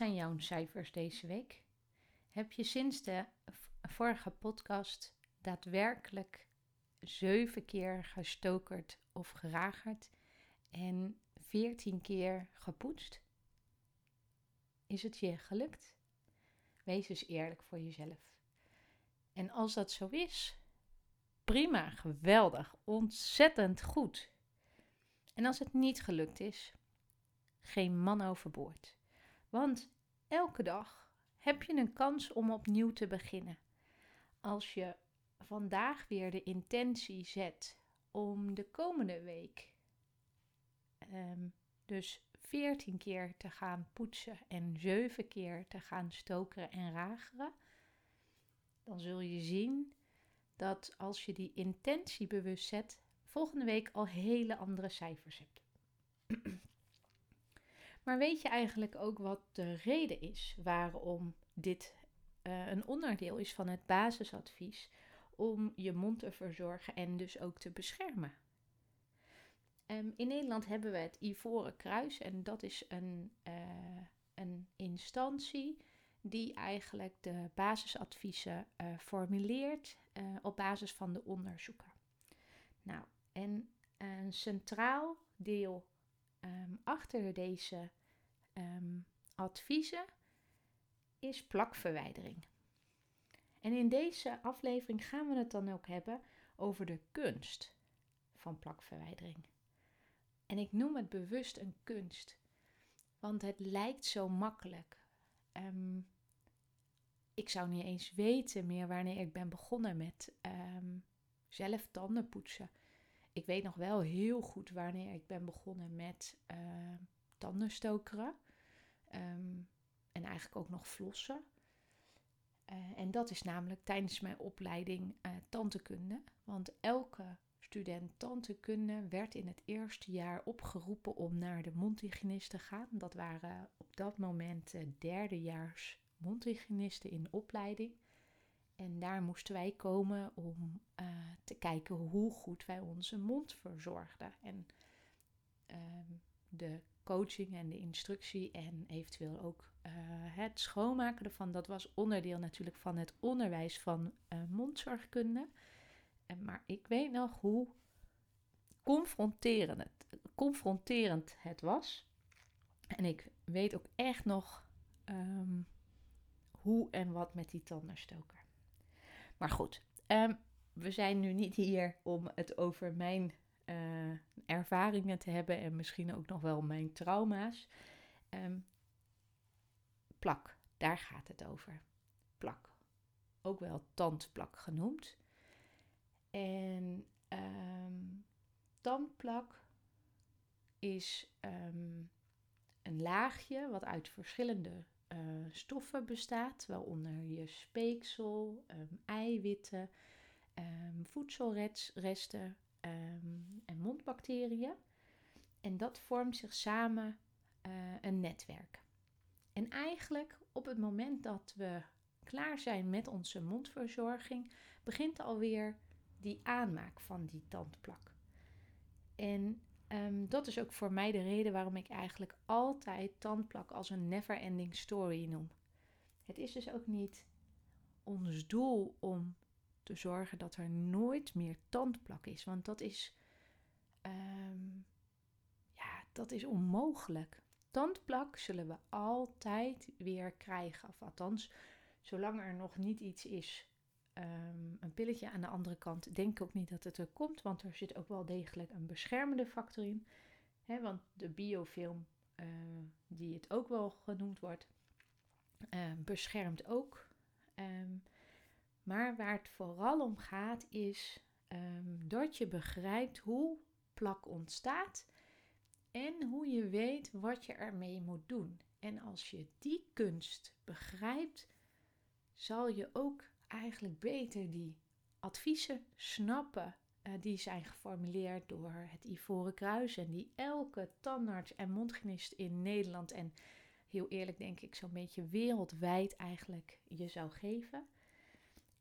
Zijn jouw cijfers deze week? Heb je sinds de vorige podcast daadwerkelijk zeven keer gestokerd of geragerd en veertien keer gepoetst? Is het je gelukt? Wees dus eerlijk voor jezelf. En als dat zo is, prima, geweldig, ontzettend goed. En als het niet gelukt is, geen man overboord. Want elke dag heb je een kans om opnieuw te beginnen. Als je vandaag weer de intentie zet om de komende week ehm, dus 14 keer te gaan poetsen en 7 keer te gaan stokeren en rageren, dan zul je zien dat als je die intentie bewust zet, volgende week al hele andere cijfers hebt. Maar weet je eigenlijk ook wat de reden is waarom dit uh, een onderdeel is van het basisadvies om je mond te verzorgen en dus ook te beschermen? Um, in Nederland hebben we het Ivoren Kruis en dat is een, uh, een instantie die eigenlijk de basisadviezen uh, formuleert op basis van de onderzoeken. Nou, en een centraal deel um, achter deze um, adviezen is plakverwijdering. En in deze aflevering gaan we het dan ook hebben over de kunst van plakverwijdering. En ik noem het bewust een kunst, want het lijkt zo makkelijk. Um, ik zou niet eens weten meer wanneer ik ben begonnen met um, zelf tanden poetsen. Ik weet nog wel heel goed wanneer ik ben begonnen met uh, tandenstokeren. Um, en eigenlijk ook nog flossen. Uh, en dat is namelijk tijdens mijn opleiding uh, tantekunde. Want elke student tantekunde werd in het eerste jaar opgeroepen om naar de mondhygiënist te gaan. Dat waren op dat moment uh, derdejaars mondhygiënisten in opleiding. En daar moesten wij komen om te kijken hoe goed wij onze mond verzorgden. En uh, de coaching en de instructie en eventueel ook uh, het schoonmaken ervan, dat was onderdeel natuurlijk van het onderwijs van mondzorgkunde. En, maar ik weet nog hoe confronterend het, confronterend het was. En ik weet ook echt nog um, hoe en wat met die tandenstoker. Maar goed, um, we zijn nu niet hier om het over mijn uh, ervaringen te hebben en misschien ook nog wel mijn trauma's. Um, plak, daar gaat het over. Plak. Ook wel tandplak genoemd. En um, tandplak is een laagje wat uit verschillende uh, stoffen bestaat, waaronder je speeksel, eiwitten, voedselresten um, en mondbacteriën. En dat vormt zich samen uh, een netwerk. En eigenlijk op het moment dat we klaar zijn met onze mondverzorging, begint alweer die aanmaak van die tandplak. En Um, dat is ook voor mij de reden waarom ik eigenlijk altijd tandplak als een never-ending story noem. Het is dus ook niet ons doel om te zorgen dat er nooit meer tandplak is, want dat is, um, ja, dat is onmogelijk. Tandplak zullen we altijd weer krijgen, of althans, zolang er nog niet iets is um, een pilletje. Aan de andere kant denk ik ook niet dat het er komt, want er zit ook wel degelijk een beschermende factor in. Hè, want de biofilm, uh, die het ook wel genoemd wordt, uh, beschermt ook. Um, Maar waar het vooral om gaat is ehm, dat je begrijpt hoe plak ontstaat en hoe je weet wat je ermee moet doen. En als je die kunst begrijpt, zal je ook eigenlijk beter die adviezen snappen. Uh, die zijn geformuleerd door het Ivoren Kruis en die elke tandarts en mondgenist in Nederland en heel eerlijk denk ik zo'n beetje wereldwijd eigenlijk je zou geven.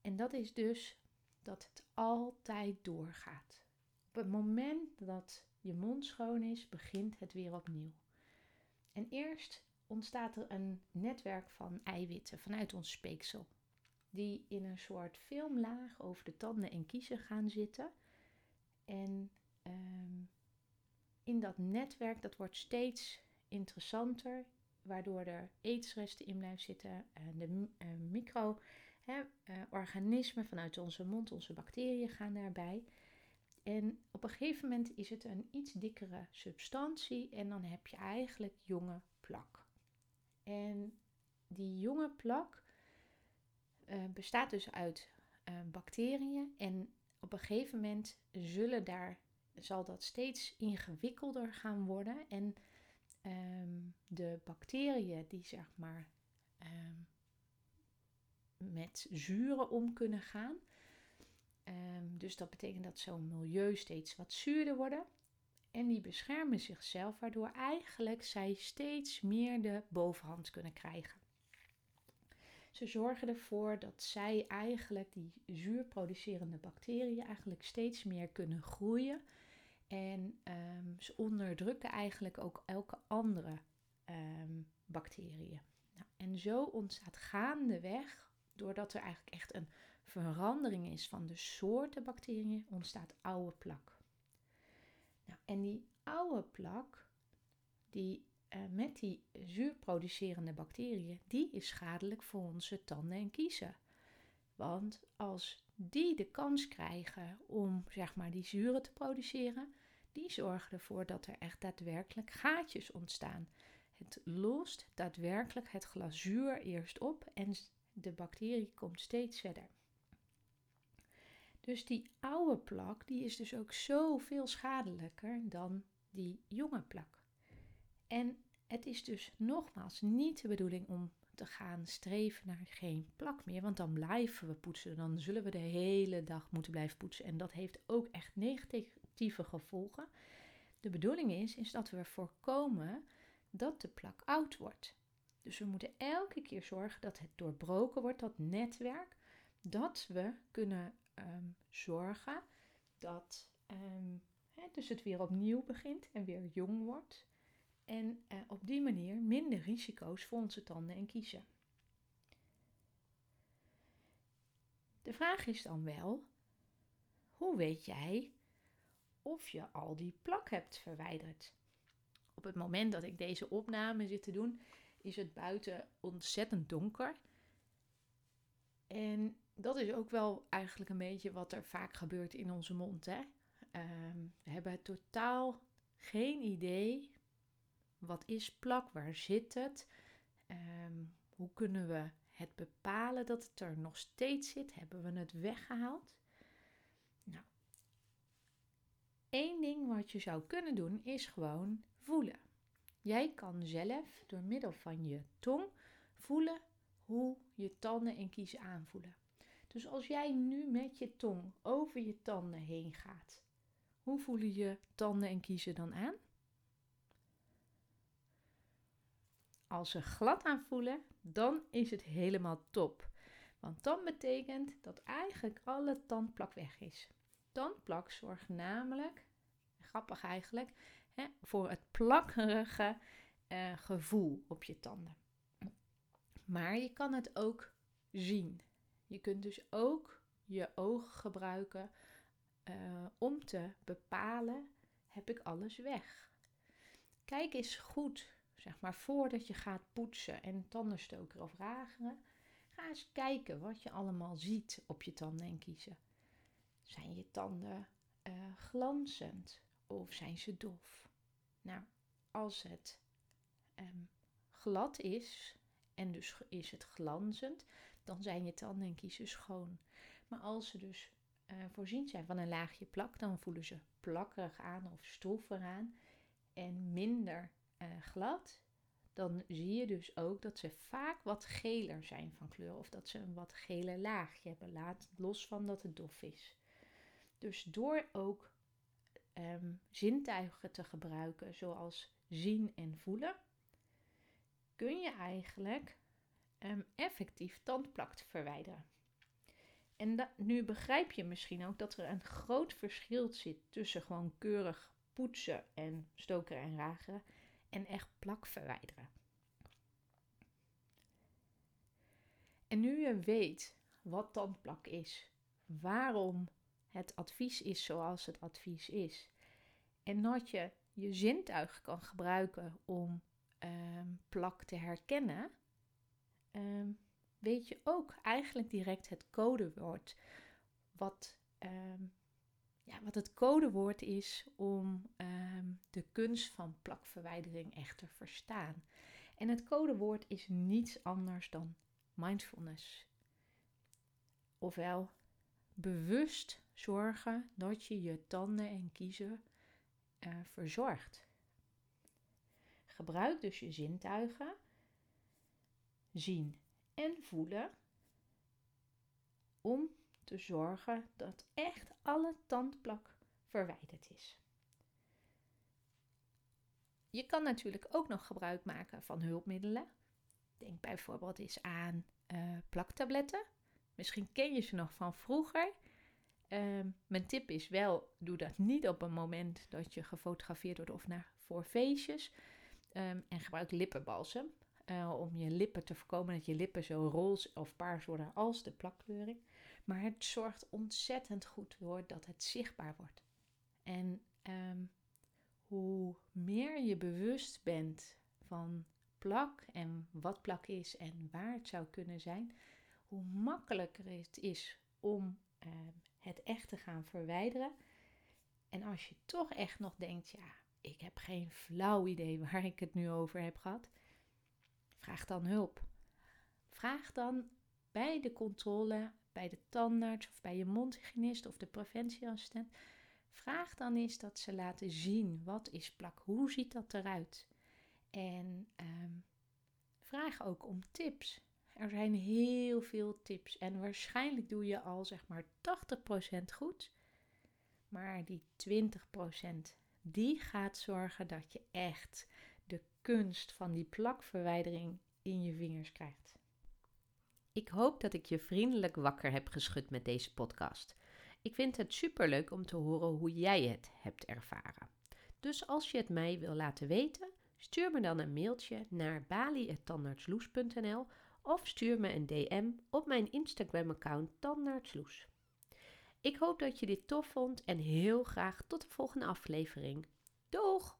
En dat is dus dat het altijd doorgaat. Op het moment dat je mond schoon is, begint het weer opnieuw. En eerst ontstaat er een netwerk van eiwitten vanuit ons speeksel, die in een soort filmlaag over de tanden en kiezen gaan zitten. En um, in dat netwerk, dat wordt steeds interessanter, waardoor er eetresten in blijven zitten, en de uh, micro-organismen uh, vanuit onze mond, onze bacteriën gaan daarbij. En op een gegeven moment is het een iets dikkere substantie en dan heb je eigenlijk jonge plak. En die jonge plak uh, bestaat dus uit uh, bacteriën en op een gegeven moment zullen daar, zal dat steeds ingewikkelder gaan worden en um, de bacteriën die zeg maar um, met zuren om kunnen gaan, Um, dus dat betekent dat zo'n milieu steeds wat zuurder worden. En die beschermen zichzelf, waardoor eigenlijk zij steeds meer de bovenhand kunnen krijgen. Ze zorgen ervoor dat zij eigenlijk die zuurproducerende bacteriën eigenlijk steeds meer kunnen groeien. En um, ze onderdrukken eigenlijk ook elke andere um, bacteriën. Nou, en zo ontstaat gaandeweg, doordat er eigenlijk echt een verandering is van de soorten bacteriën, ontstaat oude plak. Nou, en die oude plak, die uh, met die zuurproducerende bacteriën, die is schadelijk voor onze tanden en kiezen. Want als die de kans krijgen om zeg maar die zuren te produceren, die zorgen ervoor dat er echt daadwerkelijk gaatjes ontstaan. Het lost daadwerkelijk het glazuur eerst op en de bacterie komt steeds verder. Dus die oude plak die is dus ook zoveel schadelijker dan die jonge plak. En het is dus nogmaals niet de bedoeling om te gaan streven naar geen plak meer, want dan blijven we poetsen. Dan zullen we de hele dag moeten blijven poetsen en dat heeft ook echt negatieve gevolgen. De bedoeling is, is dat we voorkomen dat de plak oud wordt. Dus we moeten elke keer zorgen dat het doorbroken wordt, dat netwerk, dat we kunnen um, zorgen dat hè, dus het weer opnieuw begint en weer jong wordt. En uh, op die manier minder risico's voor onze tanden en kiezen. De vraag is dan wel, hoe weet jij of je al die plak hebt verwijderd? Op het moment dat ik deze opname zit te doen, is het buiten ontzettend donker. En dat is ook wel eigenlijk een beetje wat er vaak gebeurt in onze mond. Hè? Um, we hebben totaal geen idee. Wat is plak? Waar zit het? Um, hoe kunnen we het bepalen dat het er nog steeds zit? Hebben we het weggehaald? Nou, één ding wat je zou kunnen doen is gewoon voelen. Jij kan zelf door middel van je tong voelen hoe je tanden en kiezen aanvoelen. Dus als jij nu met je tong over je tanden heen gaat, hoe voelen je tanden en kiezen dan aan? Als ze glad aanvoelen, dan is het helemaal top. Want dan betekent dat eigenlijk alle tandplak weg is. Tandplak zorgt namelijk, grappig eigenlijk, hè, voor het plakkerige uh, gevoel op je tanden. Maar je kan het ook zien. Je kunt dus ook je ogen gebruiken uh, om te bepalen: heb ik alles weg? Kijk eens goed, zeg maar, voordat je gaat poetsen en tandenstoker of rageren. Ga eens kijken wat je allemaal ziet op je tanden en kiezen. Zijn je tanden uh, glanzend of zijn ze dof? Nou, als het um, glad is en dus is het glanzend, dan zijn je tanden en kiezen schoon. Maar als ze dus uh, voorzien zijn van een laagje plak, dan voelen ze plakkerig aan of stroever aan en minder uh, glad. Dan zie je dus ook dat ze vaak wat geler zijn van kleur of dat ze een wat gele laagje hebben, laat los van dat het dof is. Dus door ook um, zintuigen te gebruiken, zoals zien en voelen, kun je eigenlijk um, effectief tandplak verwijderen. En nu begrijp je misschien ook dat er een groot verschil zit tussen gewoon keurig poetsen en stoken en rageren en echt plak verwijderen. En nu je weet wat tandplak is, waarom het advies is zoals het advies is, en dat je je zintuig kan gebruiken om ehm, plak te herkennen, um, weet je ook eigenlijk direct het codewoord. Wat, ehm, ja, wat het codewoord is om ehm, de kunst van plakverwijdering echt te verstaan. En het codewoord is niets anders dan mindfulness. Ofwel bewust zorgen dat je je tanden en kiezen uh, verzorgt. Gebruik dus je zintuigen. Zien, en voelen om te zorgen dat echt alle tandplak verwijderd is. Je kan natuurlijk ook nog gebruik maken van hulpmiddelen. Denk bijvoorbeeld eens aan uh, plaktabletten. Misschien ken je ze nog van vroeger. Uh, mijn tip is wel, doe dat niet op een moment dat je gefotografeerd wordt of naar, voor feestjes. Um, en gebruik lippenbalsem. Uh, om je lippen te voorkomen dat je lippen zo roze of paars worden als de plakkleuring. Maar het zorgt ontzettend goed voor dat het zichtbaar wordt. En um, hoe meer je bewust bent van plak en wat plak is en waar het zou kunnen zijn, hoe makkelijker het is om uh, het echt te gaan verwijderen. En als je toch echt nog denkt, ja, ik heb geen flauw idee waar ik het nu over heb gehad, Vraag dan hulp. Vraag dan bij de controle, bij de tandarts of bij je mondhygiënist of de preventieassistent. Vraag dan eens dat ze laten zien wat is plak, hoe ziet dat eruit. En ehm, vraag ook om tips. Er zijn heel veel tips en waarschijnlijk doe je al zeg maar 80% goed. Maar die 20% die gaat zorgen dat je echt de kunst van die plakverwijdering in je vingers krijgt. Ik hoop dat ik je vriendelijk wakker heb geschud met deze podcast. Ik vind het superleuk om te horen hoe jij het hebt ervaren. Dus als je het mij wil laten weten, stuur me dan een mailtje naar bali.tandartsloes.nl of stuur me een DM op mijn Instagram-account Tandartsloes. Ik hoop dat je dit tof vond en heel graag tot de volgende aflevering. Doeg!